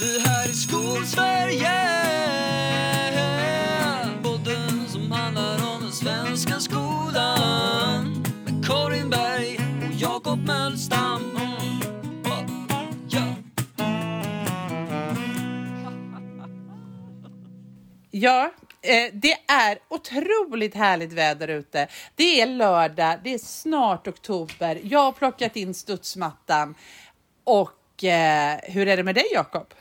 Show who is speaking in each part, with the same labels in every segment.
Speaker 1: Det här är Skolsverige Podden som handlar om den svenska skolan Med Karin Berg och Jakob Mölstam ja.
Speaker 2: Eh, det är otroligt härligt väder ute. Det är lördag, det är snart oktober. Jag har plockat in studsmattan. Och eh, hur är det med dig, Jakob?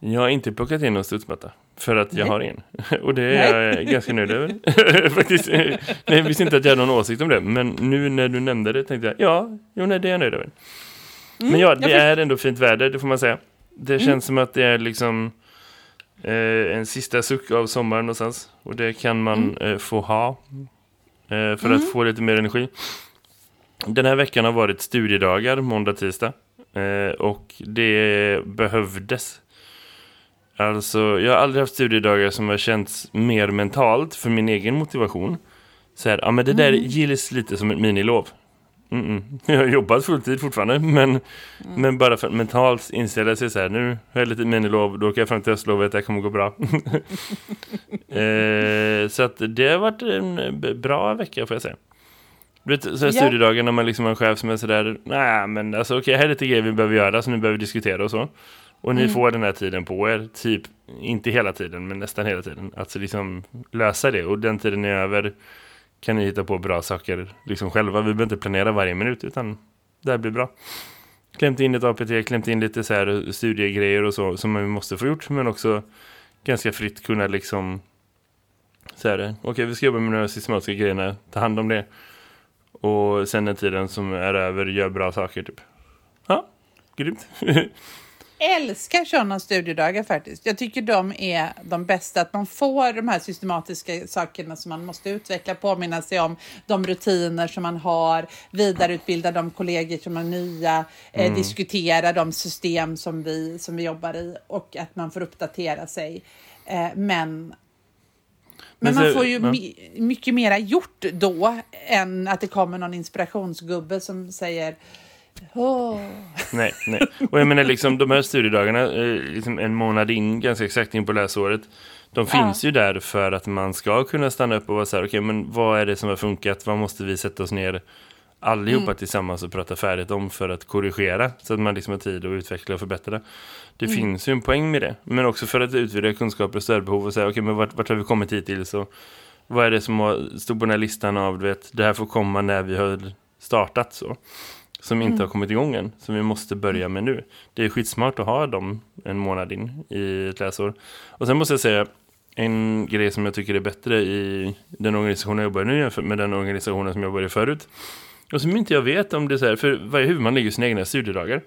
Speaker 3: Jag har inte plockat in någon studsmatta. För att jag
Speaker 2: Nej.
Speaker 3: har en. Och det är jag ganska nöjd över. Faktiskt. Nej, jag visste inte att jag hade någon åsikt om det. Men nu när du nämnde det tänkte jag, ja, jo, nej, det är jag nöjd över. men ja, det är ändå fint väder, det får man säga. Det känns som att det är liksom eh, en sista suck av sommaren någonstans. Och det kan man eh, få ha. Eh, för att få lite mer energi. Den här veckan har varit studiedagar, måndag, tisdag. Eh, och det behövdes. Alltså, jag har aldrig haft studiedagar som har känts mer mentalt för min egen motivation. Så här, ja men det där gills lite som ett minilov. Mm -mm. Jag har jobbat fulltid fortfarande, men, men bara för att mentalt inställa sig så här, nu har jag lite minilov, då åker jag fram till höstlovet, det kommer gå bra. eh, så att det har varit en bra vecka får jag säga. Så här
Speaker 2: Ja.
Speaker 3: studiedagar när man liksom har en chef som är sådär, nej men alltså okej, här är lite grejer vi behöver göra, så nu behöver vi diskutera och så. Och ni får den här tiden på er, typ, inte hela tiden, men nästan hela tiden. Att liksom lösa det. Och den tiden är över kan ni hitta på bra saker liksom själva. Vi behöver inte planera varje minut, utan det här blir bra. Klämt in ett APT, klämt in lite så här studiegrejer och så som man måste få gjort, men också ganska fritt kunna liksom så här, okej vi ska jobba med de här systematiska grejerna, ta hand om det. Och sen den tiden som är över, gör bra saker typ. Ja, grymt.
Speaker 2: älskar sådana studiedagar faktiskt. Jag tycker de är de bästa. Att man får de här systematiska sakerna som man måste utveckla, påminna sig om de rutiner som man har, vidareutbilda de kollegor som är nya, eh, diskutera de system som vi, som vi jobbar i och att man får uppdatera sig. Eh, men men
Speaker 3: Men
Speaker 2: man får ju mycket mera gjort då än att det kommer någon inspirationsgubbe som säger Åh.
Speaker 3: Nej, nej. Och jag menar liksom de här studiedagarna, eh, liksom en månad in, ganska exakt in på läsåret. De finns ju där för att man ska kunna stanna upp och vara så här, okej men vad är det som har funkat? Vad måste vi sätta oss ner allihopa tillsammans och prata färdigt om för att korrigera? Så att man liksom har tid att utveckla och förbättra. Det finns ju en poäng med det. Men också för att utvidga kunskaper och stödbehov och säga, okej men vart, vart har vi kommit hittills? Och vad är det som har, stod på den här listan av, du vet, det här får komma när vi har startat så som inte har kommit igång än, som vi måste börja med nu. Det är skitsmart att ha dem en månad in i ett läsår. Och sen måste jag säga, en grej som jag tycker är bättre i den organisationen jag jobbar i nu jämfört med den organisationen som jag jobbade i förut. Och som inte jag vet om det är så här, för varje huvudman lägger sina egna studiedagar.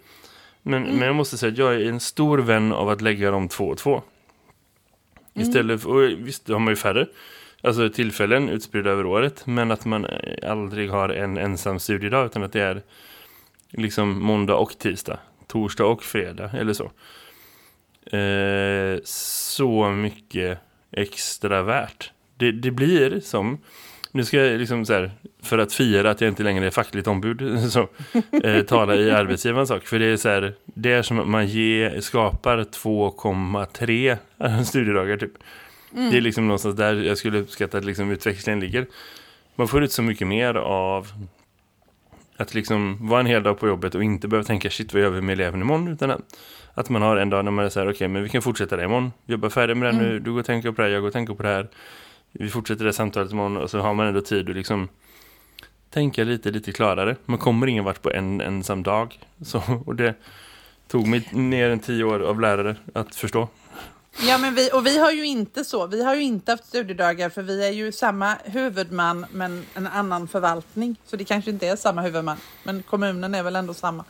Speaker 3: Men, men jag måste säga att jag är en stor vän av att lägga dem två och två. Istället för, och visst, då har man ju färre alltså tillfällen utspridda över året, men att man aldrig har en ensam studiedag, utan att det är liksom måndag och tisdag, torsdag och fredag, eller så. Eh, så mycket extra värt. Det, det blir som, nu ska jag liksom så här, för att fira att jag inte längre är fackligt ombud, så, eh, tala i arbetsgivarens sak. För det är så här, det är som att man ge, skapar 2,3 studiedagar typ. Det är liksom någonstans där jag skulle uppskatta att liksom utväxlingen ligger. Man får ut så mycket mer av att liksom vara en hel dag på jobbet och inte behöva tänka shit vad gör vi med eleven imorgon utan att, man har en dag när man är så här okej men vi kan fortsätta det imorgon. Vi jobbar färdigt med det nu, du går och tänker på det här, jag går och tänker på det här. Vi fortsätter det samtalet imorgon och så har man ändå tid att liksom tänka lite, lite klarare. Man kommer ingen vart på en ensam dag. Så, och det tog mig mer än tio år av lärare att förstå.
Speaker 2: Ja, men vi, och vi har ju inte så. Vi har ju inte haft studiedagar för vi är ju samma huvudman men en annan förvaltning. Så det kanske inte är samma huvudman, men kommunen är väl ändå samma.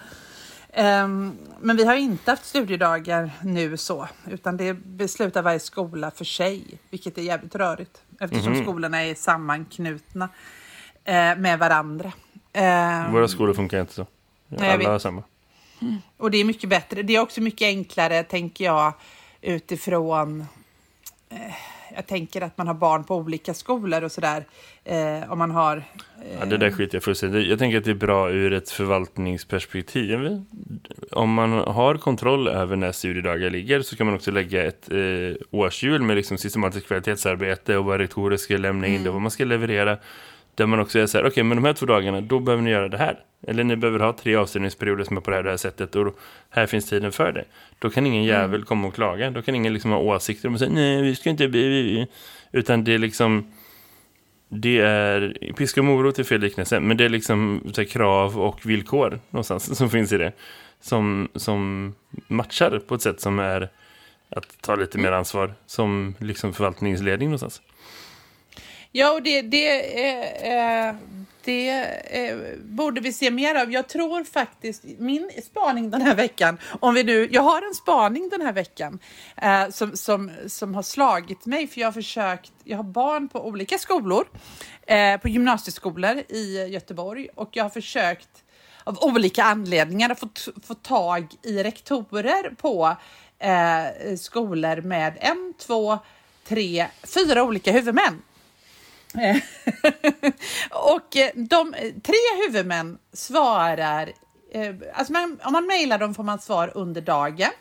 Speaker 2: Ehm, men vi har inte haft studiedagar nu så, utan det beslutar varje skola för sig, vilket är jävligt rörigt eftersom skolorna är sammanknutna eh, med varandra. Ehm,
Speaker 3: Våra skolor funkar inte så. Alla har samma.
Speaker 2: och det är mycket bättre. Det är också mycket enklare, tänker jag, utifrån... Eh, jag tänker att man har barn på olika skolor och sådär. Eh, om man har... Eh...
Speaker 3: Ja, det där skiter jag fullständigt Jag tänker att det är bra ur ett förvaltningsperspektiv. Om man har kontroll över när studiedagar ligger så kan man också lägga ett eh, årshjul med liksom systematiskt kvalitetsarbete och vad rektorer ska lämna in mm. och vad man ska leverera. Där man också är så här, okej okay, men de här två dagarna, då behöver ni göra det här. Eller ni behöver ha tre avstängningsperioder som är på det här, det här sättet och här finns tiden för det. Då kan ingen jävel mm. komma och klaga. Då kan ingen liksom ha åsikter och säga, nej vi ska inte bli... Utan det är liksom... Det är piska och morot i fel liknelse, men det är liksom här, krav och villkor någonstans som finns i det. Som, som matchar på ett sätt som är att ta lite mer ansvar som liksom förvaltningsledning någonstans.
Speaker 2: Ja, och det, det, eh, det eh, borde vi se mer av. Jag tror faktiskt, min spaning den här veckan, om vi nu, jag har en spaning den här veckan eh, som, som, som har slagit mig, för jag har försökt, jag har barn på olika skolor, eh, på gymnasieskolor i Göteborg och jag har försökt av olika anledningar att få, få tag i rektorer på eh, skolor med en, två, tre, fyra olika huvudmän. Eh, och eh, de tre huvudmän svarar, eh, alltså man, om man mejlar dem får man svar under dagen.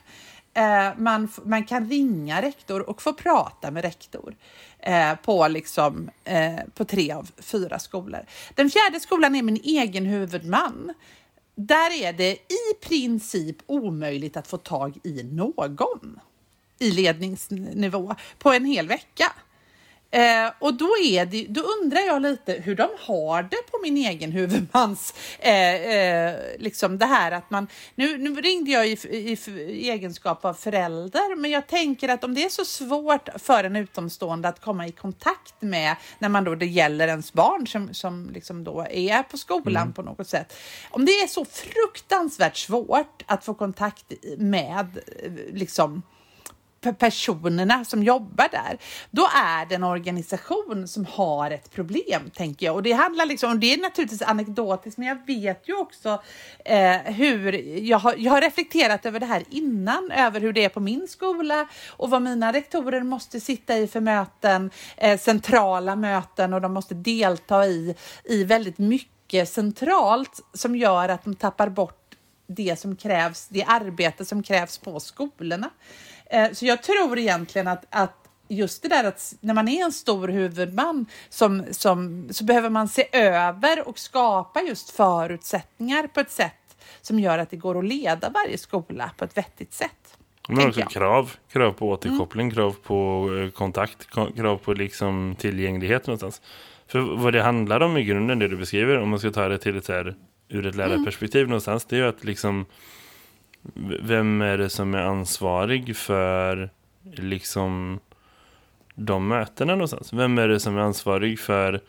Speaker 2: Eh, man, man kan ringa rektor och få prata med rektor eh, på, liksom, på tre av fyra skolor. Den fjärde skolan är min egen huvudman. Där är det i princip omöjligt att få tag i någon i ledningsnivå på en hel vecka. Eh, och då, är det, då undrar jag lite hur de har det på min egen huvudmans, eh, eh, liksom det här att man, nu, nu ringde jag i, i, i, egenskap av förälder, men jag tänker att om det är så svårt för en utomstående att komma i kontakt med när man då det gäller ens barn som, som liksom då är på skolan mm. på något sätt. Om det är så fruktansvärt svårt att få kontakt med liksom personerna som jobbar där, då är det en organisation som har ett problem, tänker jag. Och det handlar liksom, och det är naturligtvis anekdotiskt, men jag vet ju också eh, hur, jag har, jag har reflekterat över det här innan, över hur det är på min skola och vad mina rektorer måste sitta i för möten, eh, centrala möten och de måste delta i, i väldigt mycket centralt som gör att de tappar bort det som krävs, det arbete som krävs på skolorna. Eh, så jag tror egentligen att, att just det där att när man är en stor huvudman som, som, så behöver man se över och skapa just förutsättningar på ett sätt som gör att det går att leda varje skola på ett vettigt sätt.
Speaker 3: Men också krav. Krav på återkoppling, mm. krav på eh, kontakt, krav på liksom tillgänglighet någonstans. För vad det handlar om i grunden, det du beskriver, om man ska ta det till ett här, ur ett lärarperspektiv mm. någonstans, det är ju att liksom vem är det som är ansvarig för liksom de mötena någonstans? Vem är det som är ansvarig för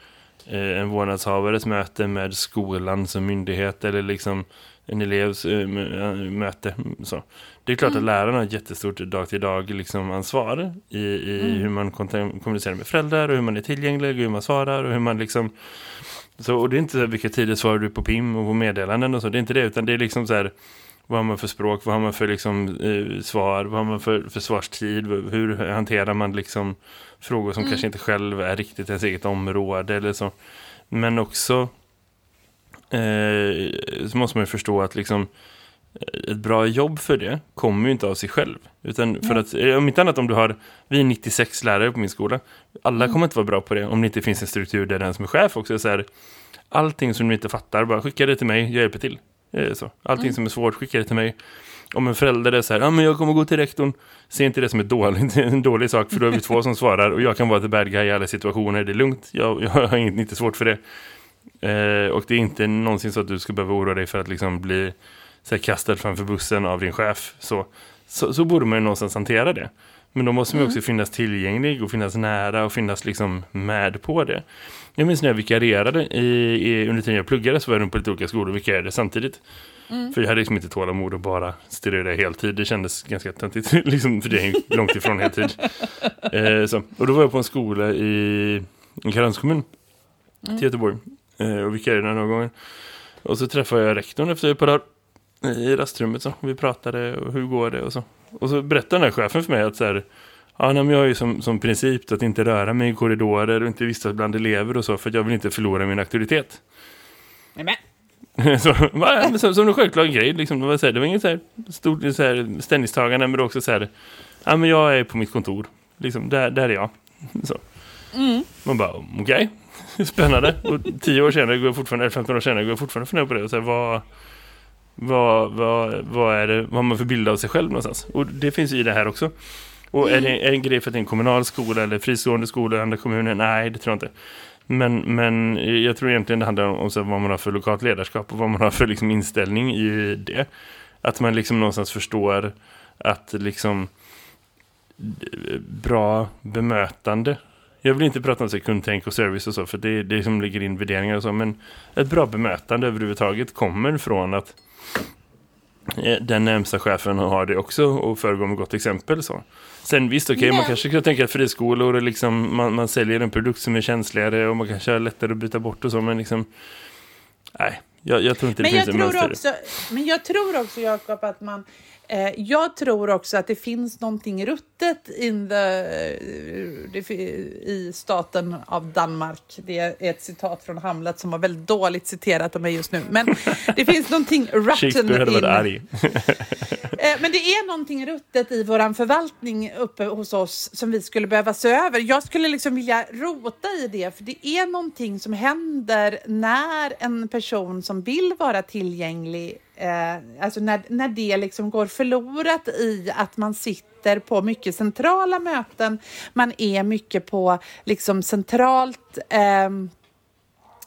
Speaker 3: eh, en vårdnadshavares möte med skolan som myndighet eller liksom en elevs eh, möte? Så. Det är klart mm. att lärarna har ett jättestort dag-till-dag liksom ansvar i, i mm. hur man kommunicerar med föräldrar och hur man är tillgänglig och hur man svarar och hur man liksom så, och det är inte vilka tider svarar du på PIM och på meddelanden och så, det är inte det utan det är liksom så här vad har man för språk? Vad har man för liksom, eh, svar? Vad har man för, för svarstid? Hur hanterar man liksom frågor som mm. kanske inte själv är riktigt ens eget område eller så. Men också eh, så måste man ju förstå att liksom eh, ett bra jobb för det kommer ju inte av sig själv. Utan för att, eh, om inte annat om du har, vi är 96 lärare på min skola. Alla mm. kommer inte vara bra på det om det inte finns en struktur där den som är chef också är så här, allting som du inte fattar, bara skicka det till mig, jag hjälper till. Så. Allting mm. som är svårt, skicka det till mig. Om en förälder är så här, ja men jag kommer gå till rektorn. Se inte det som ett dåligt, en dålig sak, för då är vi två som svarar. Och jag kan vara the bad guy i alla situationer, det är lugnt. Jag, jag har inte svårt för det. Eh, och det är inte någonsin så att du ska behöva oroa dig för att liksom bli så här, kastad framför bussen av din chef. Så, så, så borde man ju någonstans hantera det. Men då måste man mm. också finnas tillgänglig och finnas nära och finnas liksom med på det. Jag minns när jag vikarierade i, i, under tiden jag pluggade så var jag på lite olika skolor och vikarierade samtidigt. Mm. För jag hade liksom inte tålamod att bara studera heltid. Det kändes ganska töntigt, liksom, för det är långt ifrån heltid. Eh, så. Och då var jag på en skola i en kranskommun mm. till Göteborg. Eh, och vikarierade några gånger. Och så träffade jag rektorn efter ett par dagar i rastrummet. Så. Vi pratade och hur går det och så. Och så berättade den här chefen för mig att så här, Ja, nej, men jag har ju som, som princip att inte röra mig i korridorer och inte vistas bland elever och så för att jag vill inte förlora min auktoritet.
Speaker 2: Nej, men.
Speaker 3: så, men som, som en självklar grej, liksom, det, var så här, det var inget så här, stort så här, ställningstagande men det var också så här, ja men jag är på mitt kontor, liksom, där, där är jag. Så. Man bara, okej, spännande. Och 10 år senare går jag fortfarande, eller 15 år senare går jag fortfarande fundera på det och så här, vad, vad, vad, vad är det, vad har man för bild av sig själv någonstans? Och det finns ju i det här också. Och är, det, är det en grej för att det är en kommunal skola eller fristående skola i andra kommuner? Nej, det tror jag inte. Men, men jag tror egentligen det handlar om, så vad man har för lokalt ledarskap och vad man har för liksom, inställning i det. Att man liksom någonstans förstår att liksom bra bemötande. Jag vill inte prata om så kundtänk och service och så för det, det som ligger in värderingar och så. Men ett bra bemötande överhuvudtaget kommer från att eh, den närmsta chefen har det också och föregår med gott exempel så. Sen visst, okej, man
Speaker 2: Men-
Speaker 3: kanske kan tänka att friskolor är liksom, man, man säljer en produkt som är känsligare och man kanske har lättare att byta bort och så, men liksom, nej, jag, jag tror inte det
Speaker 2: Men jag,
Speaker 3: finns en
Speaker 2: tror
Speaker 3: mönster.
Speaker 2: också, men jag tror också, Jakob, att man... Eh, jag tror också att det finns någonting ruttet in the, det, i staten av Danmark. Det är ett citat från Hamlet som var väldigt dåligt citerat av mig just nu. Men det finns någonting
Speaker 3: Shakespeare hade varit
Speaker 2: in...
Speaker 3: arg.
Speaker 2: Eh, Men det är någonting ruttet i vår förvaltning uppe hos oss som vi skulle behöva se över. Jag skulle liksom vilja rota i det, för det är någonting som händer när en person som vill vara tillgänglig, eh, alltså när, när det liksom går förlorat i att man sitter på mycket centrala möten, man är mycket på liksom centralt eh,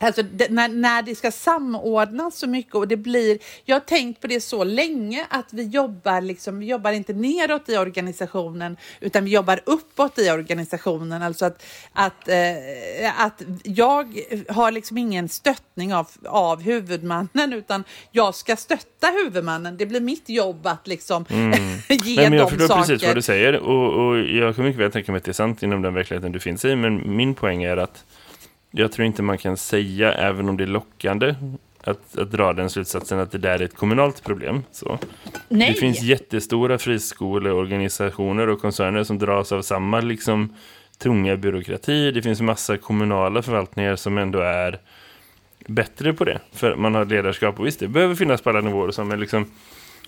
Speaker 2: Alltså det, när, när det ska samordnas så mycket och det blir, jag har tänkt på det så länge att vi jobbar liksom, vi jobbar inte neråt i organisationen utan vi jobbar uppåt i organisationen. Alltså att, att, eh, att jag har liksom ingen stöttning av, av huvudmannen utan jag ska stötta huvudmannen. Det blir mitt jobb att liksom ge
Speaker 3: Mm. Nej, men jag förstår
Speaker 2: saker.
Speaker 3: precis vad du säger och, och jag kan mycket väl tänka mig att det är sant inom den verkligheten du finns i, men min poäng är att jag tror inte man kan säga, även om det är lockande, att, att dra den slutsatsen att det där är ett kommunalt problem. Så.
Speaker 2: Nej.
Speaker 3: Det finns jättestora friskoleorganisationer och koncerner som dras av samma liksom, tunga byråkrati. Det finns massa kommunala förvaltningar som ändå är bättre på det. För man har ledarskap och visst, det behöver finnas på alla nivåer. Så, men liksom,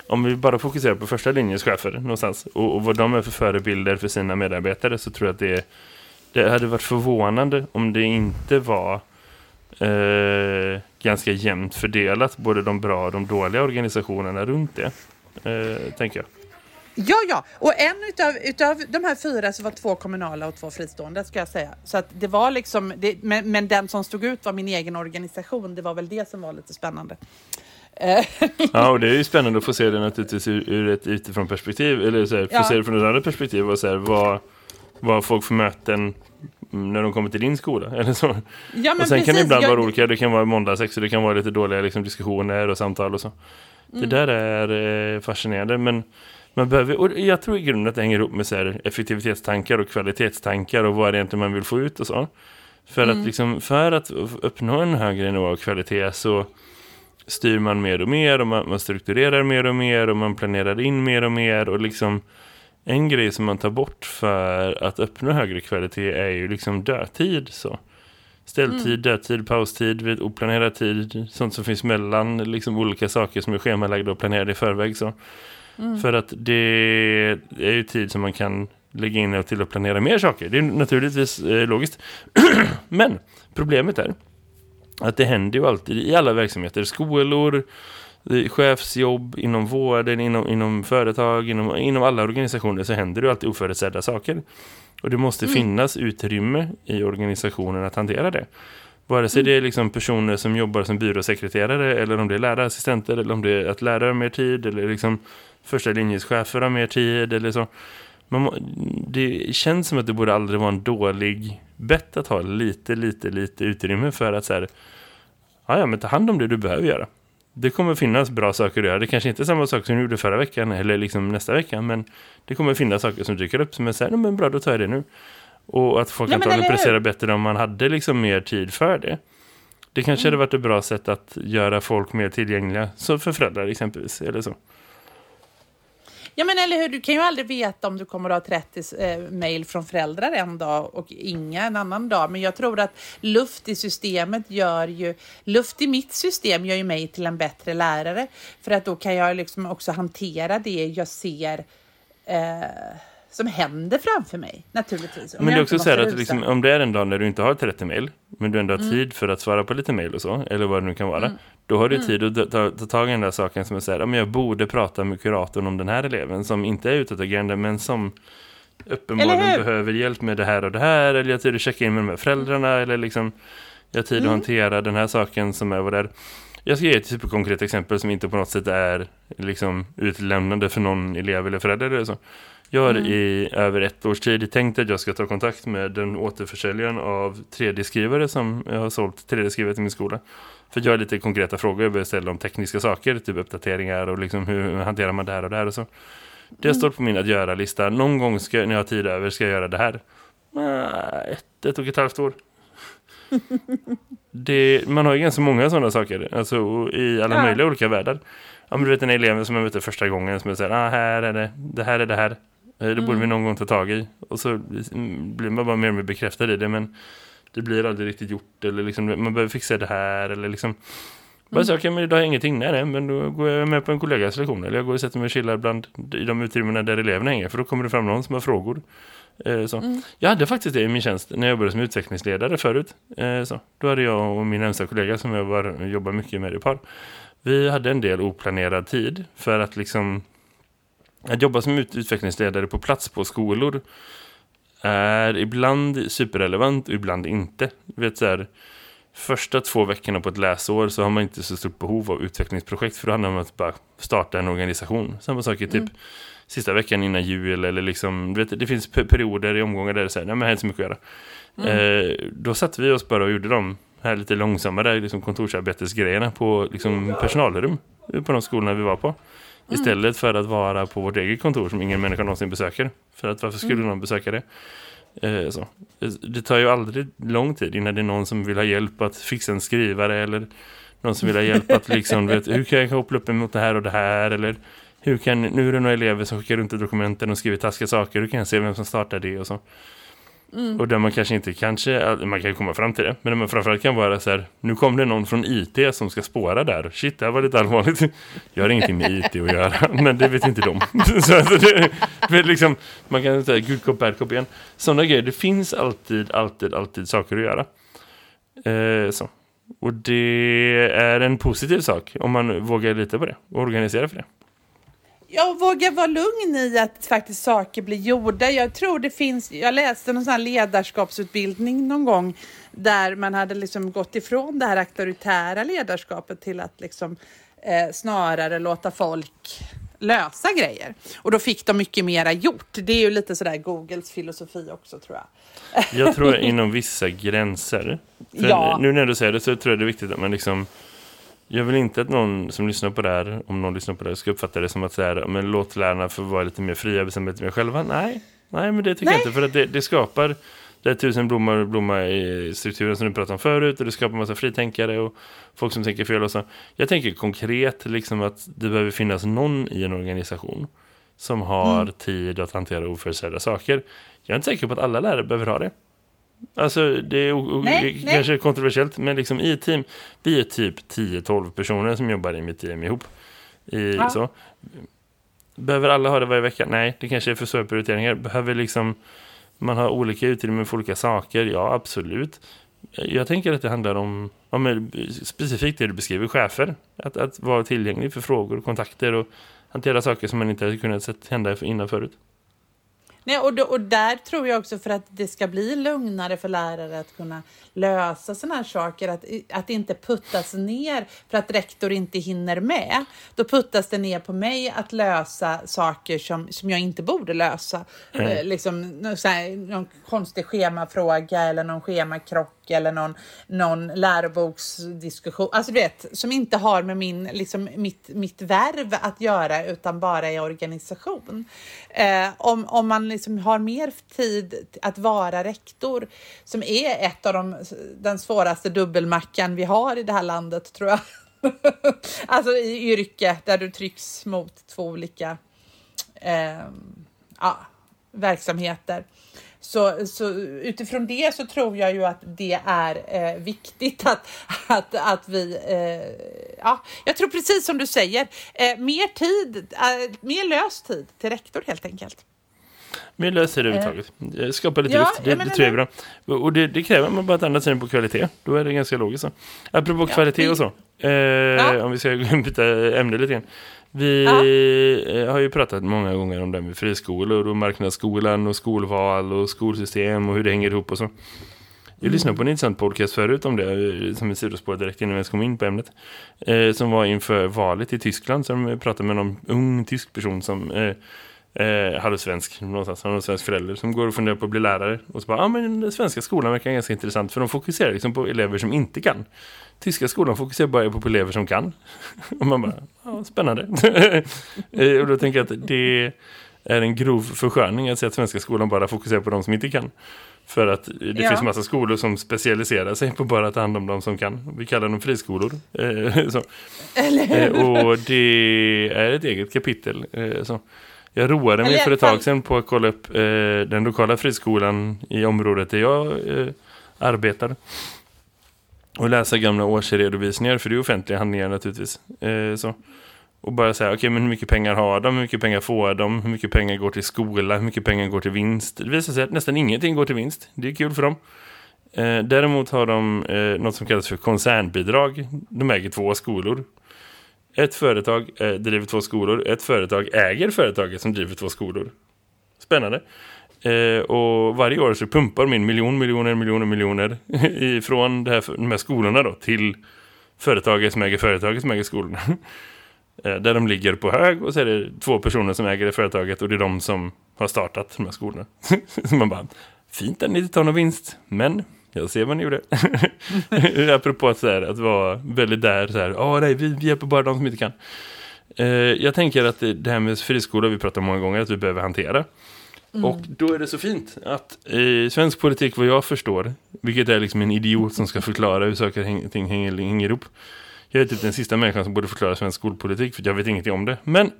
Speaker 3: om vi bara fokuserar på första linjens chefer någonstans och, och vad de är för förebilder för sina medarbetare så tror jag att det, det hade varit förvånande om det inte var eh, ganska jämnt fördelat, både de bra och de dåliga organisationerna runt det, eh, tänker jag.
Speaker 2: Ja, ja. Och en utav, utav de här fyra så var två kommunala och två fristående ska jag säga. Så att det var liksom, det, men, men den som stod ut var min egen organisation. Det var väl det som var lite spännande. Eh,
Speaker 3: Ja, och det är ju spännande att få se det naturligtvis ur, ur ett utifrån perspektiv, eller så här, få
Speaker 2: Ja.
Speaker 3: se det från ett annat perspektiv och så här, vad, vad folk för möten när de kommer till din skola, eller så.
Speaker 2: ja, men
Speaker 3: och sen kan det
Speaker 2: precis.
Speaker 3: ibland
Speaker 2: Jag-
Speaker 3: vara olika, det kan vara måndagsex och det kan vara lite dåliga liksom, diskussioner och samtal och så.
Speaker 2: Mm.
Speaker 3: Det där är eh, fascinerande, men man behöver, och jag tror i grunden att det hänger ihop med så här, effektivitetstankar och kvalitetstankar och vad det är egentligen man vill få ut och så. För,
Speaker 2: Mm.
Speaker 3: att, liksom, för att uppnå en högre nivå av kvalitet så styr man mer och mer och man, man strukturerar mer och mer och man planerar in mer och mer och liksom en grej som man tar bort för att uppnå högre kvalitet är ju liksom dödtid så. Ställtid, dödtid, paustid, oplanerad tid, sånt som finns mellan liksom olika saker som är schemalagda och planerade i förväg så. För att det är ju tid som man kan lägga in till att planera mer saker. Det är naturligtvis eh, logiskt. Men problemet är att det händer ju alltid i alla verksamheter. Skolor, chefsjobb, inom vården, inom, inom företag, inom, inom alla organisationer så händer det ju alltid oförutsedda saker. Och det måste finnas utrymme i organisationen att hantera det. Vare sig det är liksom personer som jobbar som byråsekreterare eller om det är lärarassistenter eller om det är att lärare har mer tid eller liksom första linjeschefer har mer tid eller så. Man det känns som att det borde aldrig vara en dålig bett att ha lite, lite, lite utrymme för att så här, ja, ja, men ta hand om det du behöver göra. Det kommer finnas bra saker att göra. Det kanske inte är samma sak som du gjorde förra veckan eller liksom nästa vecka, men det kommer finnas saker som dyker upp som är så här, "Nej, men bra, då tar jag det nu. Och att folk
Speaker 2: men
Speaker 3: antagligen presterar bättre om man hade liksom mer tid för det. Det kanske hade varit ett bra sätt att göra folk mer tillgängliga, så för föräldrar exempelvis, eller så.
Speaker 2: Ja men eller hur, du kan ju aldrig veta om du kommer att ha 30 eh, mejl från föräldrar en dag och inga en annan dag. Men jag tror att luft i systemet gör ju, luft i mitt system gör ju mig till en bättre lärare. För att då kan jag liksom också hantera det jag ser eh, som händer framför mig naturligtvis.
Speaker 3: Men det är också så här att liksom, om det är en dag när du inte har 30 mejl men du ändå har mm. tid för att svara på lite mejl och så, eller vad det nu kan vara, mm. då har du mm. tid att ta, ta tag i den där saken som är så här, men jag borde prata med kuratorn om den här eleven som inte är utåtagerande men som uppenbarligen behöver hjälp med det här och det här, eller jag har tid att checka in med de här föräldrarna, eller liksom jag har tid att mm. hantera den här saken som är vad det är. Jag ska ge ett superkonkret exempel som inte på något sätt är liksom utlämnande för någon elev eller förälder eller så. Jag har mm. i över ett års tid tänkt att jag ska ta kontakt med den återförsäljaren av 3D-skrivare som jag har sålt 3D-skrivare till min skola. För jag har lite konkreta frågor jag vill ställa om tekniska saker, typ uppdateringar och liksom hur hanterar man det här och det här och så. Det mm. stått på min att göra-lista. Någon gång ska, när jag har tid över ska jag göra det här. Ett, ett och ett halvt år. det, man har ju ganska många sådana saker alltså, i alla ja. möjliga olika världar. Ja, men du vet en elev som jag mötte första gången som säger, ah, här är det, det här är det här. Det borde mm. vi någon gång ta tag i. Och så blir man bara mer och mer bekräftad i det. Men det blir aldrig riktigt gjort. Eller liksom, man behöver fixa det här. Eller liksom, bara mm. så, okej, okay, men idag har jag ingenting. Nej, nej, men då går jag med på en kollegas lektion. Eller jag går och sätter mig och chillar bland, i de utrymmena där eleverna hänger. För då kommer det fram någon som har frågor. Eh, så. Mm. Jag hade faktiskt det i min tjänst när jag började som utvecklingsledare förut. Eh, så. Då hade jag och min närmsta kollega som jag jobbar mycket med i par. Vi hade en del oplanerad tid för att liksom att jobba som utvecklingsledare på plats på skolor är ibland superrelevant och ibland inte. Du vet så här, första två veckorna på ett läsår så har man inte så stort behov av utvecklingsprojekt för då handlar det om att bara starta en organisation. Samma sak i typ mm. sista veckan innan jul eller liksom, du vet, det finns perioder i omgångar där det säger, nej men här är inte så mycket att göra. Mm. Eh, då satte vi oss bara och gjorde de här lite långsammare liksom kontorsarbetesgrejerna på liksom personalrum på de skolorna vi var på. Mm. Istället för att vara på vårt eget kontor som ingen människa någonsin besöker. För att varför skulle mm. någon besöka det? Eh, så. Det tar ju aldrig lång tid innan det är någon som vill ha hjälp att fixa en skrivare eller någon som vill ha hjälp att liksom, vet, hur kan jag koppla upp mig mot det här och det här eller hur kan, nu är det några elever som skickar runt i dokumenten och skriver taskiga saker, hur kan jag se vem som startar det och så. Mm. Och där man kanske inte kanske, man kan komma fram till det, men man framförallt kan vara så här, nu kom det någon från IT som ska spåra där. Shit, det här var lite allvarligt. Jag har ingenting med IT att göra, men det vet inte de. så alltså det, det liksom, man kan säga, good cop, bad cop igen. Sådana grejer, det finns alltid, alltid, alltid saker att göra. Eh, så. Och det är en positiv sak om man vågar lita på det och organisera för det
Speaker 2: jag vågar vara lugn i att faktiskt saker blir gjorda. Jag tror det finns, jag läste någon sån ledarskapsutbildning någon gång där man hade liksom gått ifrån det här auktoritära ledarskapet till att liksom eh, snarare låta folk lösa grejer. Och då fick de mycket mera gjort. Det är ju lite sådär Googles filosofi också tror jag.
Speaker 3: Jag tror inom vissa gränser. För ja. Nu när du säger det så tror jag det är viktigt att man liksom jag vill inte att någon som lyssnar på det här, om någon lyssnar på det här, ska uppfatta det som att säga, men låt lärarna få vara lite mer fria, bestämma lite mer själva. Nej, nej men det tycker nej. jag inte. För att det, det skapar det är tusen blommor blomma i strukturen som du pratade om förut och det skapar en massa fritänkare och folk som tänker fel och så. Jag tänker konkret liksom att det behöver finnas någon i en organisation som har mm. tid att hantera oförutsedda saker. Jag är inte säker på att alla lärare behöver ha det. Alltså det är nej, kanske nej. kontroversiellt men liksom i team vi är typ 10-12 personer som jobbar i mitt team ihop. I, ja. så. Behöver alla ha det varje vecka? Nej, det kanske är för stora prioriteringar. Behöver liksom man ha olika utrymmen för olika saker? Ja, absolut. Jag tänker att det handlar om, om specifikt det du beskriver, chefer. Att, att vara tillgänglig för frågor och kontakter och hantera saker som man inte hade kunnat sett hända innan förut.
Speaker 2: Nej, och, då, och där tror jag också för att det ska bli lugnare för lärare att kunna lösa sådana här saker, att, att inte puttas ner för att rektor inte hinner med. Då puttas det ner på mig att lösa saker som, som jag inte borde lösa. Mm. Eh, liksom här, någon konstig schemafråga eller någon schemakrock eller någon, någon läroboksdiskussion, alltså du vet, som inte har med min, liksom, mitt, mitt värv att göra utan bara är organisation. Eh, om, om man liksom har mer tid att vara rektor, som är ett av de, den svåraste dubbelmackan vi har i det här landet tror jag. alltså i yrke där du trycks mot två olika eh, ja, verksamheter. Så, så utifrån det så tror jag ju att det är eh, viktigt att, att, att vi, eh, ja, jag tror precis som du säger, eh, mer tid, eh, mer lös tid till rektor helt enkelt.
Speaker 3: Mer löst överhuvudtaget. Eh, Skapa lite
Speaker 2: ja,
Speaker 3: luft, det,
Speaker 2: menar
Speaker 3: det tror jag är bra. Och det, det kräver man bara ett annat syn på kvalitet. Då är det ganska logiskt. Så. Apropå
Speaker 2: Ja,
Speaker 3: kvalitet
Speaker 2: vi-
Speaker 3: och så. Eh,
Speaker 2: Ja.
Speaker 3: Om vi ska byta ämne lite grann. Vi
Speaker 2: Ja.
Speaker 3: eh, har ju pratat många gånger om det med friskolor och marknadsskolan och skolval och skolsystem och hur det hänger ihop och så. Jag lyssnade på en intressant podcast förut om det, eh, som ett sidospår direkt innan vi ens kom in på ämnet. Eh, som var inför valet i Tyskland, som eh, pratade med någon ung tysk person som eh, eh, halvsvensk någonstans, har någon svensk förälder som går och funderar på att bli lärare. Och så bara, ja men den svenska skolan verkar ganska intressant för de fokuserar liksom på elever som inte kan. Tyska skolan fokuserar bara på elever som kan. Och man bara, ja spännande. Eh, och då tänker jag att det är en grov försköning att säga att svenska skolan bara fokuserar på de som inte kan. För att det
Speaker 2: Ja.
Speaker 3: finns massa skolor som specialiserar sig på bara att ta hand om de som kan. Vi kallar dem friskolor. Eh. Eh, och det är ett eget kapitel. Eh, så. Jag roade mig
Speaker 2: Eller
Speaker 3: för ett tag sedan på att kolla upp eh, den lokala friskolan i området där jag eh, arbetar. Och läsa gamla årsredovisningar, för det är offentliga handlingar naturligtvis. Eh, så. Och bara säga, okej men hur mycket pengar har de? Hur mycket pengar får de? Hur mycket pengar går till skola? Hur mycket pengar går till vinst? Det visar sig att nästan ingenting går till vinst. Det är kul för dem. Eh, däremot har de eh, något som kallas för koncernbidrag. De äger två skolor. Ett företag eh, driver två skolor. Ett företag äger företaget som driver två skolor. Spännande. Eh, och varje år så pumpar min miljon, miljoner, miljoner, miljoner ifrån det här, de här skolorna då till företaget som äger företaget som äger skolorna. Eh, där de ligger på hög och så är det två personer som äger det företaget och det är de som har startat de här skolorna. så man bara, fint att ni inte tar någon vinst, men jag ser vad ni gjorde. Apropå att, så här, att vara väldigt där, så här, "Åh, nej, vi, vi hjälper bara de som inte kan. Eh, jag tänker att det, här med friskolor, vi pratar många gånger, att vi behöver hantera. Och då är det så fint att i svensk politik, vad jag förstår, vilket är liksom en idiot som ska förklara hur saker och ting hänger, hänger ihop. Jag är typ den sista människan som borde förklara svensk skolpolitik, för jag vet ingenting om det. Men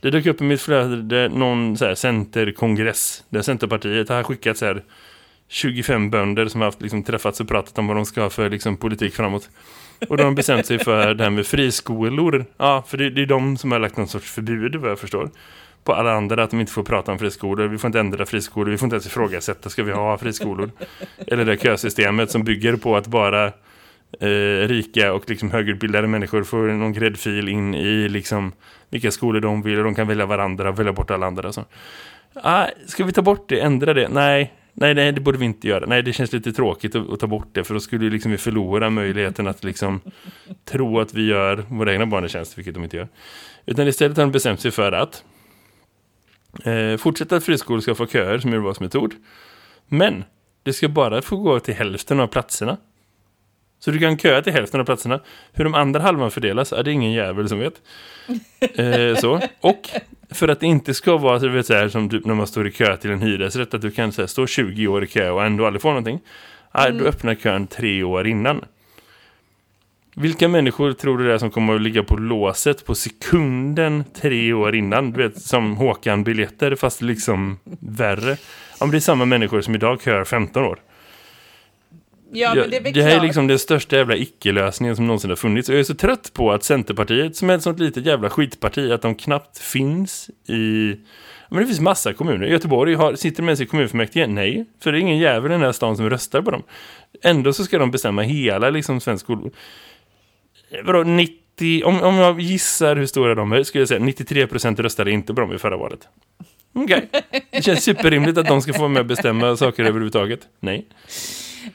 Speaker 3: det dök upp i mitt flöde någon så här centerkongress, där Centerpartiet har skickat så här 25 bönder som har haft, liksom, träffats och pratat om vad de ska ha för liksom, politik framåt. Och de har bestämt sig för det här med friskolor. Ja, för det, det är de som har lagt någon sorts förbud, vad jag förstår. På alla andra, att de inte får prata om friskolor. Vi får inte ändra friskolor, vi får inte ens ifrågasätta, ska vi ha friskolor? Eller det kösystemet som bygger på att bara eh, rika och liksom högutbildade människor får någon gräddfil in i liksom vilka skolor de vill och de kan välja varandra och välja bort alla andra. Så. Ah, ska vi ta bort det, ändra det? Nej, nej, nej, det borde vi inte göra. Nej, det känns lite tråkigt att, att ta bort det för då skulle liksom vi förlora möjligheten att liksom tro att vi gör våra egna barn en tjänst, vilket de inte gör. Utan istället har de bestämt sig för att eh, fortsätta att friskolor ska få köer som urvalsmetod. Men det ska bara få gå till hälften av platserna. Så du kan köa till hälften av platserna. Hur de andra halvan fördelas är det ingen jävel som vet. Eh, så. Och för att det inte ska vara så, vet, så här, som typ när man står i kö till en hyresrätt att du kan så här, stå 20 år i kö och ändå aldrig få någonting. Nej, Då öppnar kön tre år innan. Vilka människor tror du det är som kommer att ligga på låset på sekunden tre år innan? Du vet, som Håkan-biljetter fast liksom värre. Om det är samma människor som idag kör 15 år.
Speaker 2: Ja, men det är
Speaker 3: det här är
Speaker 2: klart.
Speaker 3: liksom den största jävla icke-lösningen som någonsin har funnits. Och jag är så trött på att Centerpartiet, som är ett sånt litet jävla skitparti, att de knappt finns i... Men det finns massa kommuner. Göteborg har, sitter med sig i kommunfullmäktige? Nej, för det är ingen jävel i den här stan som röstar på dem. Ändå så ska de bestämma hela liksom svensk skol... Vadå, 90... Om, om jag gissar hur stora de är, skulle jag säga 93% röstade inte på dem i förra valet. Okej. Det känns superrimligt att de ska få vara med och bestämma saker överhuvudtaget. Nej.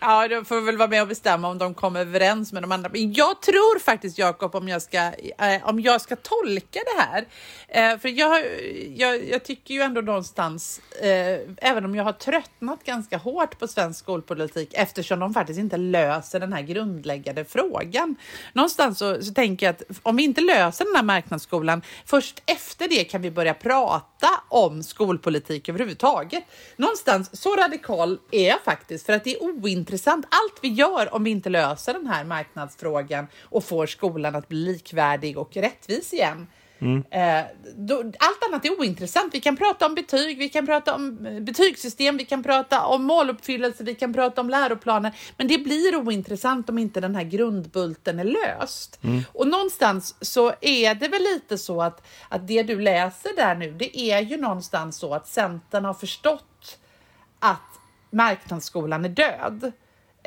Speaker 2: Ja, de får väl vara med och bestämma om de kommer överens med de andra. Men jag tror faktiskt, Jakob, om jag ska, eh, om jag ska tolka det här. Eh, för jag, jag, jag tycker ju ändå någonstans, eh, även om jag har tröttnat ganska hårt på svensk skolpolitik eftersom de faktiskt inte löser den här grundläggande frågan. Någonstans så, så tänker jag att om vi inte löser den här marknadsskolan, först efter det kan vi börja prata om skolpolitik överhuvudtaget. Någonstans så radikal är jag faktiskt för att det är ointressant allt vi gör om vi inte löser den här marknadsfrågan och får skolan att bli likvärdig och rättvis igen.
Speaker 3: Mm.
Speaker 2: Eh, då, allt annat är ointressant. Vi kan prata om betyg, vi kan prata om eh, betygssystem, vi kan prata om måluppfyllelse, vi kan prata om läroplaner. Men det blir ointressant om inte den här grundbulten är löst. Och någonstans så är det väl lite så att, att det du läser där nu, det är ju någonstans så att Centern har förstått att marknadsskolan är död.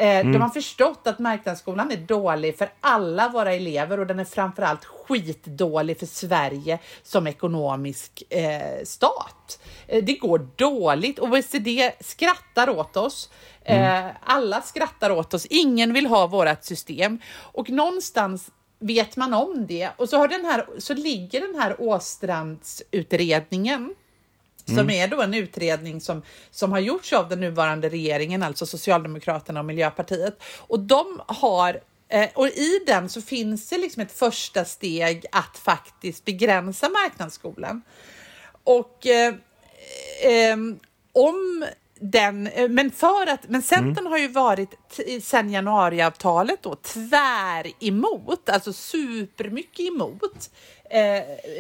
Speaker 2: Eh, De har förstått att marknadsskolan är dålig för alla våra elever och den är framförallt skitdålig för Sverige som ekonomisk eh, stat. Eh, det går dåligt. OECD skrattar åt oss. Eh, alla skrattar åt oss. Ingen vill ha vårt system. Och någonstans vet man om det. Och så, har den här, så ligger den här Åstrandsutredningen som är då en utredning som, som har gjorts av den nuvarande regeringen, alltså Socialdemokraterna och Miljöpartiet. Och de har eh, och i den så finns det liksom ett första steg att faktiskt begränsa marknadsskolan. Och eh, eh, om den, eh, men för att, men Centern har ju varit sedan januariavtalet då tvär emot, alltså supermycket emot eh,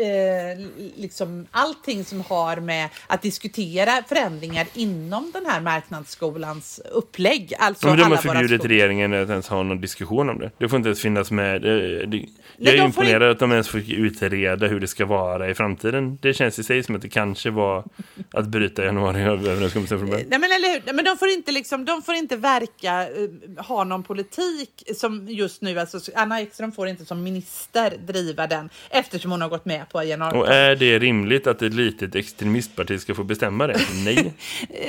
Speaker 2: eh, liksom allting som har med att diskutera förändringar inom den här marknadsskolans upplägg. Alltså
Speaker 3: Men de har förbjudit regeringen att ens ha någon diskussion om det. Det får inte ens finnas med. Det- det- Jag är imponerad att de ens får utreda hur det ska vara i framtiden. Det känns i sig som att det kanske var att bryta januariöverenskommelsen från början.
Speaker 2: Nej men eller hur, men de får inte liksom, de får inte verka, eh, ha någon politik som just nu, alltså Anna Ekström får inte som minister driva den eftersom hon har gått med på
Speaker 3: Och
Speaker 2: januariavtalet.
Speaker 3: är det rimligt att ett litet extremistparti ska få bestämma det? Nej.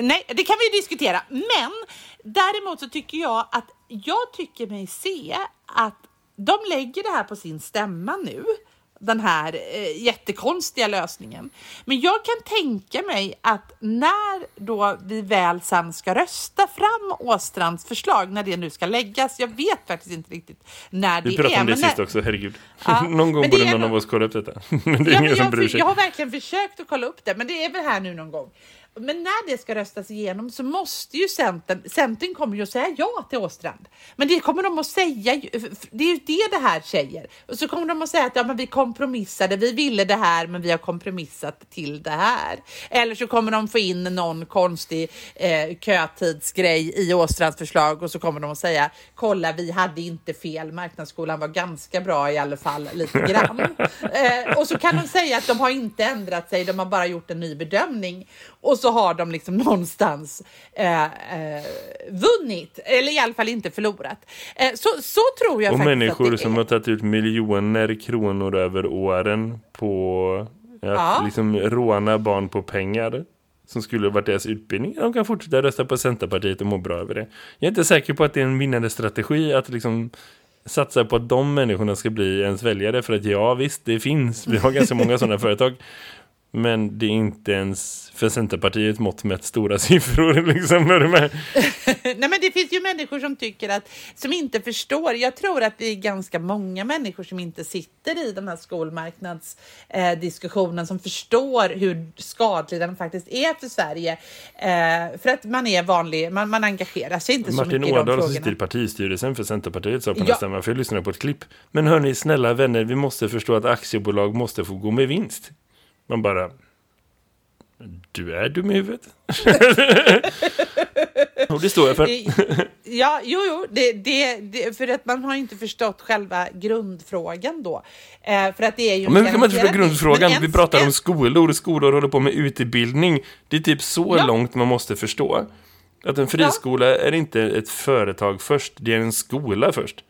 Speaker 2: Nej, det kan vi diskutera. Men däremot så tycker jag att jag tycker mig se att de lägger det här på sin stämma nu. Den här eh, jättekonstiga lösningen. Men jag kan tänka mig att när då vi väl sen ska rösta fram Åstrands förslag, när det nu ska läggas, jag vet faktiskt inte riktigt när det
Speaker 3: Vi pratade
Speaker 2: är.
Speaker 3: om det
Speaker 2: när-
Speaker 3: sist också, herregud.
Speaker 2: Ja,
Speaker 3: någon gång borde
Speaker 2: är
Speaker 3: någon av oss kolla upp detta. Men det är
Speaker 2: Ja,
Speaker 3: ingen som
Speaker 2: jag,
Speaker 3: bryr sig.
Speaker 2: jag har verkligen försökt att kolla upp det, men det är väl här nu någon gång. Men när det ska röstas igenom så måste ju Centern, Centern kommer ju att säga ja till Åstrand. Men det kommer de att säga, det är ju det det här säger. Och så kommer de att säga att ja, men vi kompromissade, vi ville det här men vi har kompromissat till det här. Eller så kommer de få in någon konstig eh, kötidsgrej i Åstrands förslag och så kommer de att säga kolla vi hade inte fel, marknadsskolan var ganska bra i alla fall lite grann. eh, och så kan de säga att de har inte ändrat sig, de har bara gjort en ny bedömning. Och så har de liksom någonstans eh, eh, vunnit, eller i alla fall inte förlorat. Eh, så, så tror jag
Speaker 3: Och
Speaker 2: faktiskt
Speaker 3: människor som
Speaker 2: är.
Speaker 3: har tagit ut miljoner kronor över åren på att
Speaker 2: Ja.
Speaker 3: liksom råna barn på pengar som skulle varit deras utbildning. De kan fortsätta rösta på Centerpartiet och må bra över det. Jag är inte säker på att det är en vinnande strategi att liksom satsa på att de människorna ska bli ens väljare. För att ja, visst, det finns. Vi har ganska många sådana företag. Men det är inte ens för Centerpartiet mått med stora siffror. Liksom, är du med?
Speaker 2: Nej, men det finns ju människor som tycker att, som inte förstår. Jag tror att det är ganska många människor som inte sitter i den här skolmarknadsdiskussionen eh, som förstår hur skadlig den faktiskt är för Sverige. Eh, för att man är vanlig, man, man engagerar sig inte så
Speaker 3: Martin
Speaker 2: mycket i de
Speaker 3: Ådahl som sitter i
Speaker 2: frågorna.
Speaker 3: partistyrelsen för Centerpartiet sa på
Speaker 2: Ja.
Speaker 3: varför jag lyssnade på ett klipp. Men hörni, snälla vänner, vi måste förstå att aktiebolag måste få gå med vinst. Man bara... Du är dum i huvudet. Och det står jag för.
Speaker 2: Ja, jo, jo, det, det, det, för att man har inte förstått själva grundfrågan då. Eh, för att det är ju
Speaker 3: Men hur kan man inte förstå grundfrågan?
Speaker 2: Men en-
Speaker 3: Vi pratar om skolor. Skolor håller på med utbildning. Det är typ så
Speaker 2: Ja.
Speaker 3: långt man måste förstå. Att en friskola är inte ett företag först, det är en skola först.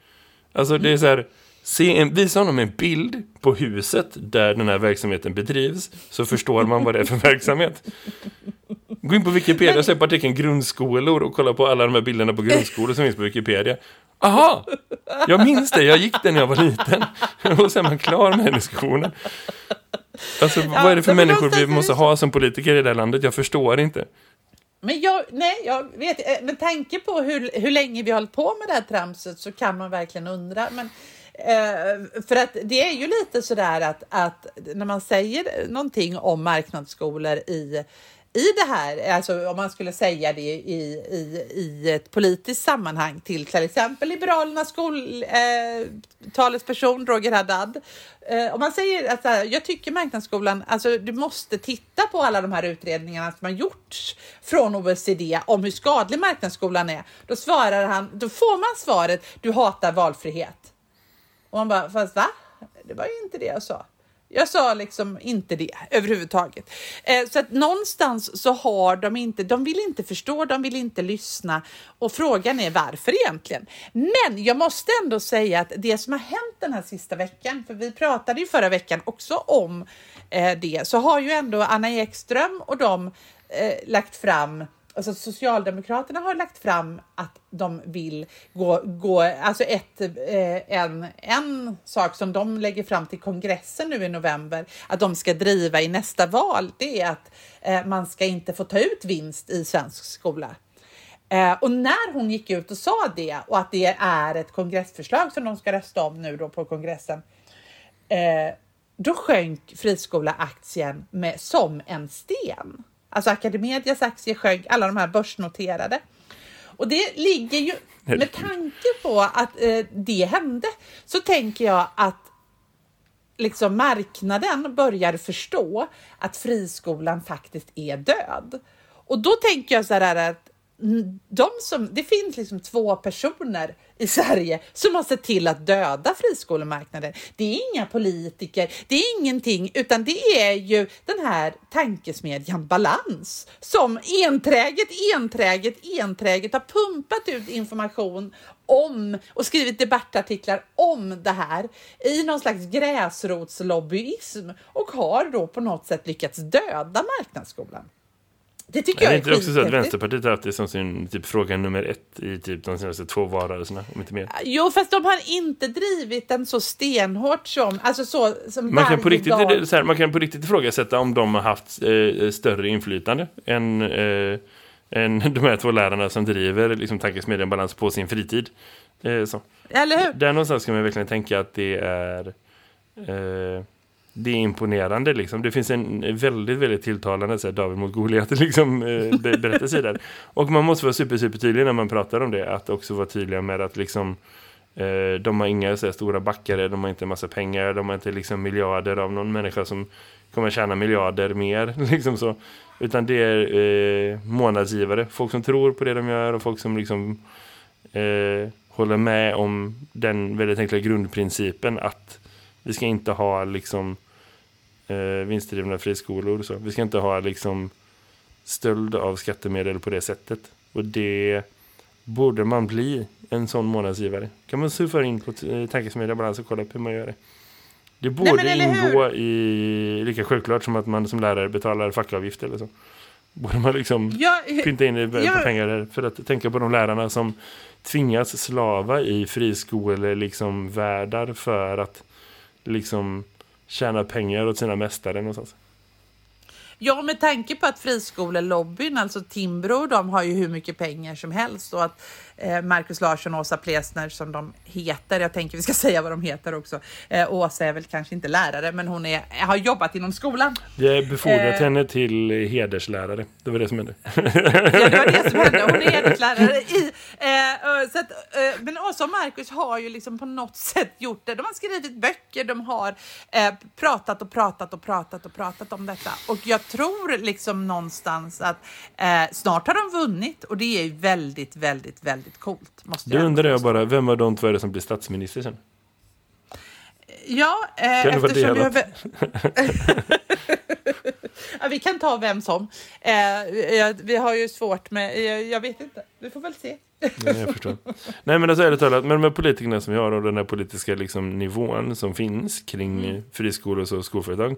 Speaker 3: Alltså det är så här, se en, visa honom en bild på huset där den här verksamheten bedrivs, så förstår man vad det är för verksamhet. Gå in på Wikipedia och på artikeln grundskolor och kolla på alla de här bilderna på grundskolor som finns på Wikipedia. Aha! Jag minns det, jag gick den när jag var liten. Och sen är man klar med den diskussionen. Alltså vad är det för människor vi måste ha som politiker i det här landet? Jag förstår inte.
Speaker 2: Men jag, nej, jag vet, eh, med tanke på hur, hur länge vi har hållit på med det här tramset så kan man verkligen undra. Men, Eh, för att det är ju lite sådär att, att när man säger någonting om marknadsskolor i i det här, alltså om man skulle säga det i, i, i ett politiskt sammanhang till till exempel Liberalernas skoltalesperson eh, Roger Haddad. Eh, om man säger att här, jag tycker marknadsskolan, alltså du måste titta på alla de här utredningarna som har gjorts från OECD om hur skadlig marknadsskolan är. Då svarar han, då får man svaret, du hatar valfrihet. Och man bara, fast va? Det var ju inte det jag sa. Jag sa liksom inte det överhuvudtaget. Eh, så att någonstans så har de inte, de vill inte förstå, de vill inte lyssna och frågan är varför egentligen. Men jag måste ändå säga att det som har hänt den här sista veckan, för vi pratade ju förra veckan också om eh, det, så har ju ändå Anna Ekström och de eh, lagt fram Alltså Socialdemokraterna har lagt fram att de vill gå, gå alltså ett, eh, en, en sak som de lägger fram till kongressen nu i november, att de ska driva i nästa val, det är att eh, man ska inte få ta ut vinst i svensk skola. Eh, och när hon gick ut och sa det och att det är ett kongressförslag som de ska rösta om nu då på kongressen, eh, då sjönk friskola-aktien med som en sten. Alltså Academedias aktie sjönk, alla de här börsnoterade. Och det ligger ju, med tanke på att eh, det hände, så tänker jag att liksom marknaden börjar förstå att friskolan faktiskt är död. Och då tänker jag så här att de som, det finns liksom två personer i Sverige som har sett till att döda friskolemarknaden. Det är inga politiker, det är ingenting, utan det är ju den här tankesmedjan Balans som enträget, enträget, enträget har pumpat ut information om och skrivit debattartiklar om det här i någon slags gräsrotslobbyism och har då på något sätt lyckats döda marknadsskolan. Det tycker jag är,
Speaker 3: är inte också så att Vänsterpartiet har haft det som sin typ, fråga nummer ett i typ de senaste två valrörelserna, om inte mer?
Speaker 2: Jo, fast de har inte drivit den så stenhårt som... Alltså så, som
Speaker 3: man, kan på riktigt, dag... så här, man kan på riktigt ifrågasätta om de har haft eh, större inflytande än, eh, än de här två lärarna som driver liksom, tankesmedjan balans på sin fritid. Eh, så.
Speaker 2: Eller hur?
Speaker 3: Där någonstans ska man verkligen tänka att det är... Eh, det är imponerande liksom. Det finns en väldigt, väldigt tilltalande så här, David mot Goliat liksom, eh, berättelse där. Och man måste vara super, super tydlig när man pratar om det. Att också vara tydliga med att liksom, eh, de har inga så här, stora backare, de har inte en massa pengar, de har inte liksom, miljarder av någon människa som kommer tjäna miljarder mer. Liksom så. Utan det är eh, månadsgivare. Folk som tror på det de gör och folk som liksom eh, håller med om den väldigt enkla grundprincipen att vi ska inte ha liksom eh, vinstdrivna friskolor. Så. Vi ska inte ha liksom stöld av skattemedel på det sättet. Och det borde man bli en sån månadsgivare. Kan man surfa in på eh, tankesmedja balans och kolla upp hur man gör det. Det borde Nej, ingå i, lika självklart som att man som lärare betalar fackavgift eller så. Borde man liksom ja, pynta in det ja. på pengar för att tänka på de lärarna som tvingas slava i friskole liksom världar för att liksom tjäna pengar åt sina mästare någonstans.
Speaker 2: Ja, med tanke på att friskolelobbyn, alltså Timbro, de har ju hur mycket pengar som helst och att eh, Markus Larsson och Åsa Plesner som de heter, jag tänker vi ska säga vad de heter också. Eh, Åsa är väl kanske inte lärare, men hon är, har jobbat inom skolan.
Speaker 3: Det befordrat eh, henne till hederslärare. Det var det som hände.
Speaker 2: ja, det var det som hände. Hon är hederslärare i... Eh, så att, eh, men Åsa och Markus har ju liksom på något sätt gjort det. De har skrivit böcker, de har eh, pratat och pratat och pratat och pratat om detta. Och jag tror liksom någonstans att eh, snart har de vunnit och det är väldigt, väldigt, väldigt coolt. Måste
Speaker 3: Då undrar jag bara, vem av de två är det som blir statsminister sen?
Speaker 2: Ja, eh, eftersom vi har... ja, vi kan ta vem som. Eh, vi har ju svårt med... Jag, jag vet inte. Vi får väl se.
Speaker 3: Nej, jag förstår. Nej, men alltså, ärligt talat, med de här politikerna som vi har och den här politiska liksom, nivån som finns kring mm. friskolor och skolföretag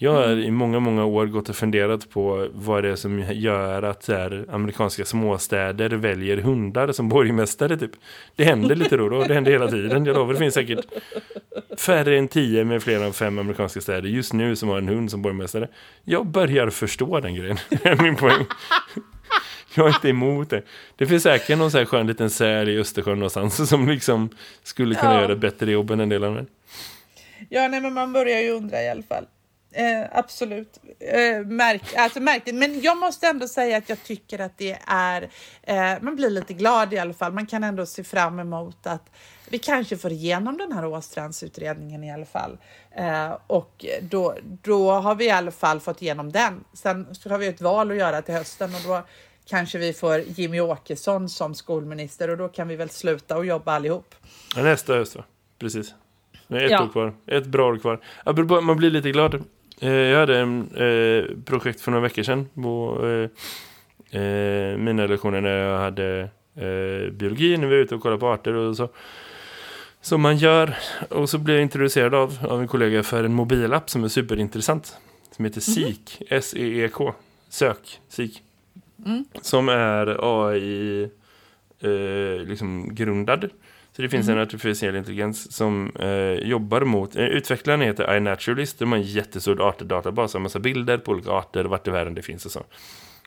Speaker 3: jag har i många, många år gått och funderat på vad det är som gör att här, amerikanska småstäder väljer hundar som borgmästare typ. Det händer lite då då, det händer hela tiden. Jag lovar, det finns säkert färre än tio med fler än fem amerikanska städer just nu som har en hund som borgmästare. Jag börjar förstå den grejen, min poäng. Jag är inte emot det. Det finns säkert någon så här skön liten säl i Östersjön någonstans som liksom skulle kunna ja. göra bättre jobb än en del av den.
Speaker 2: Ja, nej men man börjar ju undra i alla fall. Eh, absolut. Eh, märk, alltså märkligt. Men jag måste ändå säga att jag tycker att det är... Eh, man blir lite glad i alla fall. Man kan ändå se fram emot att vi kanske får igenom den här Åstrandsutredningen i alla fall. Eh, och då, då har vi i alla fall fått igenom den. Sen så har vi ett val att göra till hösten och då kanske vi får Jimmy Åkesson som skolminister och då kan vi väl sluta och jobba allihop.
Speaker 3: Ja, nästa höst va? Precis. Är ett
Speaker 2: Ja.
Speaker 3: år kvar. Ett bra år kvar. Man blir lite glad. Eh, Jag hade en eh, projekt för några veckor sedan på eh, mina lektioner när jag hade eh, biologi, när vi var ute och kollade på arter och så. Som man gör. Och så blev jag introducerad av, av en kollega för en mobilapp som är superintressant. Som heter SEEK. S-E-E-K. Sök. SEEK. Som är AI eh, liksom grundad. Så det finns en artificiell intelligens som eh, jobbar mot, eh, utvecklaren heter iNaturalist, de har en jättestor artdatabas, en massa bilder på olika arter, vart i världen det finns och så.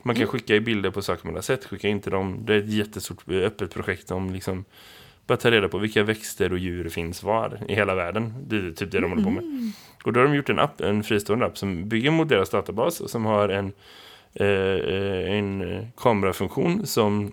Speaker 3: Man kan skicka i bilder på saker man har sett, skicka in till dem. Det är ett jättestort eh, öppet projekt om liksom bara ta reda på vilka växter och djur finns var i hela världen. Det är typ det de håller på med. Och då har de gjort en app, en fristående app som bygger mot deras databas och som har en, eh, eh, en eh, kamerafunktion som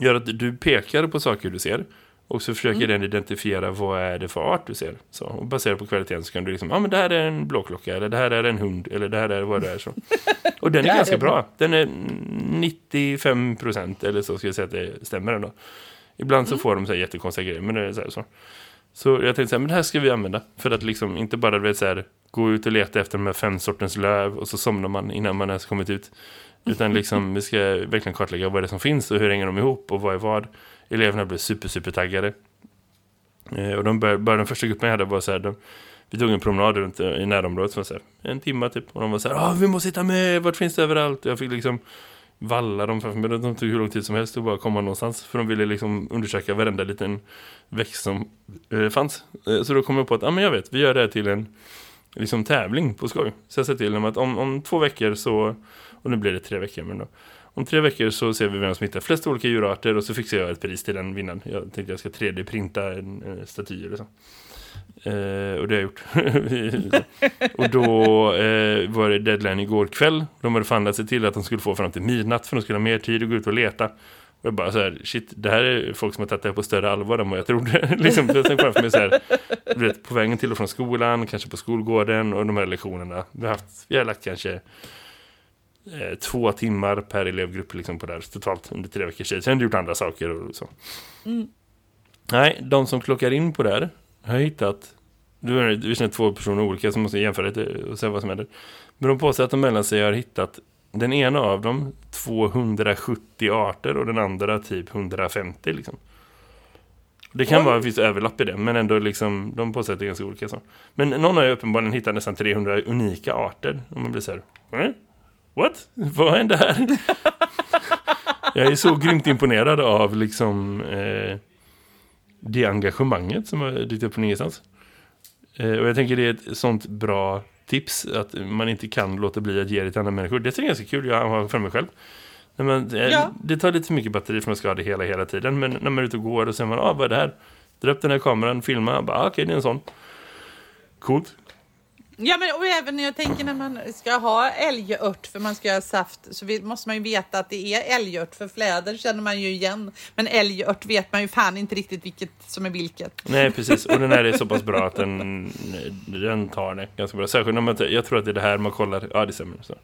Speaker 3: gör att du pekar på saker du ser och så försöker den identifiera vad är det för art du ser. Så, och baserat på kvaliteten så kan du liksom, ja ah, men det här är en blåklocka eller det här är en hund eller det här är vad det är så. Och den är ganska bra. Den är 95% eller så ska jag säga att det stämmer ändå. Ibland så får de så här jättekonstiga grejer men det är så här så. Så jag tänkte så här, men det här ska vi använda för att liksom inte bara vet, så här, gå ut och leta efter de här fem sortens löv och så somnar man innan man ens kommit ut. Utan liksom vi ska verkligen kartlägga vad det är som finns och hur hänger de ihop och vad är vad. Eleverna blev super, super taggade. Eh, och de började, började, den första gruppen jag hade var så här, de, vi tog en promenad runt eh, i närområdet så var så här, en timme typ. Och de var så här, ah, vi måste hitta med, vart finns det överallt? Och jag fick liksom valla dem framför mig. De tog hur lång tid som helst att bara komma någonstans. För de ville liksom undersöka varenda liten växt som eh, fanns. Eh, så då kom jag på att, ja ah, men jag vet, vi gör det här till en liksom tävling på skoj. Så jag sa till dem att om, om två veckor så, och nu blir det tre veckor men då. Om tre veckor så ser vi vem som hittar flest olika djurarter och så fixar jag ett pris till den vinnaren. Jag tänkte jag ska 3D-printa en, en staty eller så. Eh, och det har jag gjort. och då eh, var det deadline igår kväll. De hade förhandlat sig till att de skulle få fram till midnatt för de skulle ha mer tid att gå ut och leta. Och jag bara så här, shit, det här är folk som har tagit det här på större allvar än vad jag trodde. liksom, jag tänkte framför mig så här, vet, på vägen till och från skolan, kanske på skolgården och de här lektionerna. Vi har, haft, vi har lagt kanske eh, två timmar per elevgrupp liksom på det här totalt under tre veckors tid. Sen har jag gjort andra saker och så. Nej, de som klockar in på det här har hittat du är vi är två personer olika som måste jämföra lite och se vad som händer. Men de påstår att de mellan sig har hittat den ena av dem 270 arter och den andra typ 150 liksom. Det kan
Speaker 2: Oj.
Speaker 3: vara visst överlapp i det, men ändå liksom, de påstår att det är ganska olika så. Men någon har ju uppenbarligen hittat nästan 300 unika arter. Och man blir så här, eh? What? Vad hände här? Jag är så grymt imponerad av liksom eh, det engagemanget som har dykt upp från ingenstans. Eh, och jag tänker det är ett sånt bra tips att man inte kan låta bli att ge det till andra människor. Det är ganska kul, jag har för mig själv. När man, eh,
Speaker 2: Ja.
Speaker 3: Det tar lite för mycket batteri för man ska ha det hela, hela tiden. Men när man är ute och går och ser man, ah, vad är det här? Dra upp den här kameran, filma, bara, ah, okej det är en sån. Coolt.
Speaker 2: Ja, men och även när jag tänker när man ska ha älgört för man ska göra saft så måste man ju veta att det är älgört för fläder känner man ju igen. Men älgört vet man ju fan inte riktigt vilket som är vilket.
Speaker 3: Nej, precis. Och den här är så pass bra att den, den tar det ganska bra. Särskilt när man, jag tror att det är det här man kollar. Ja, det stämmer. Så.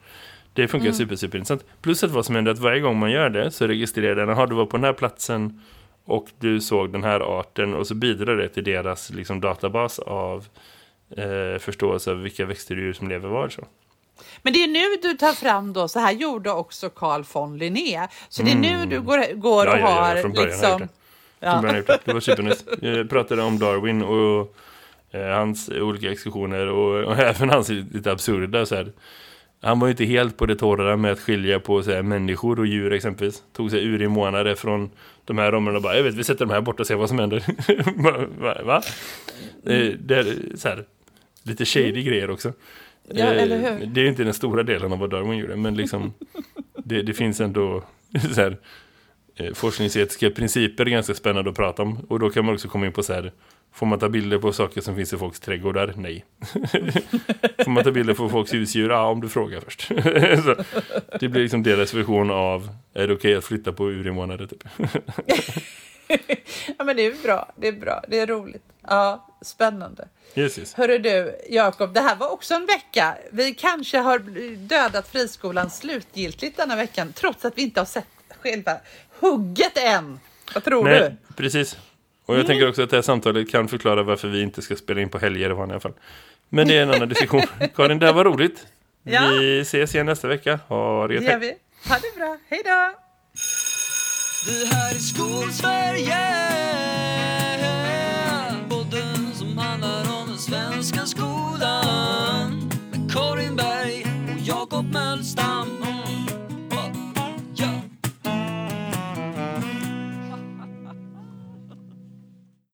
Speaker 3: Det funkar super, super intressant. Plus att vad som händer att varje gång man gör det så registrerar den. Har du var på den här platsen och du såg den här arten och så bidrar det till deras liksom, databas av eh, förståelse av vilka växter och djur som lever var. Så.
Speaker 2: Men det är nu du tar fram då, så här gjorde också Carl von Linné. Så det är nu du går, går och
Speaker 3: Mm. Ja, ja, ja,
Speaker 2: har
Speaker 3: från början har jag
Speaker 2: liksom...
Speaker 3: gjort Från början har jag gjort det. det var supernytt. Jag pratade om Darwin och eh, hans olika exkursioner och, och även hans lite absurda så här. Han var ju inte helt på det torra med att skilja på så här, människor och djur exempelvis. Tog sig ur i månader från de här områdena och bara, jag vet, vi sätter de här bort och ser vad som händer. Va? va? Eh, Det är så här, lite shady grejer också.
Speaker 2: Ja,
Speaker 3: Eh,
Speaker 2: eller hur?
Speaker 3: Det är inte den stora delen av vad Darwin gjorde, men liksom det, det finns ändå så här, eh, forskningsetiska principer ganska spännande att prata om. Och då kan man också komma in på så här, Får man ta bilder på saker som finns i folks trädgårdar? Nej. Får man ta bilder på folks husdjur? Ja, om du frågar först. så, det blir liksom deras version av är det okej okay att flytta på urinvånare typ.
Speaker 2: ja, men det är bra. Det är bra. Det är roligt. Ja, spännande.
Speaker 3: Yes, yes.
Speaker 2: Hörru du, Jakob, det här var också en vecka. Vi kanske har dödat friskolan slutgiltigt denna veckan, trots att vi inte har sett själva hugget än. Vad tror
Speaker 3: Nej, du? Precis. Och jag mm. tänker också att det här samtalet kan förklara varför vi inte ska spela in på helger i vanliga fall. Men det är en annan diskussion. Karin, det här var roligt. Ja. Vi ses igen nästa vecka. Ha det
Speaker 2: gör vi. Ha det bra. Hej då!
Speaker 1: Vi här i Skolsverige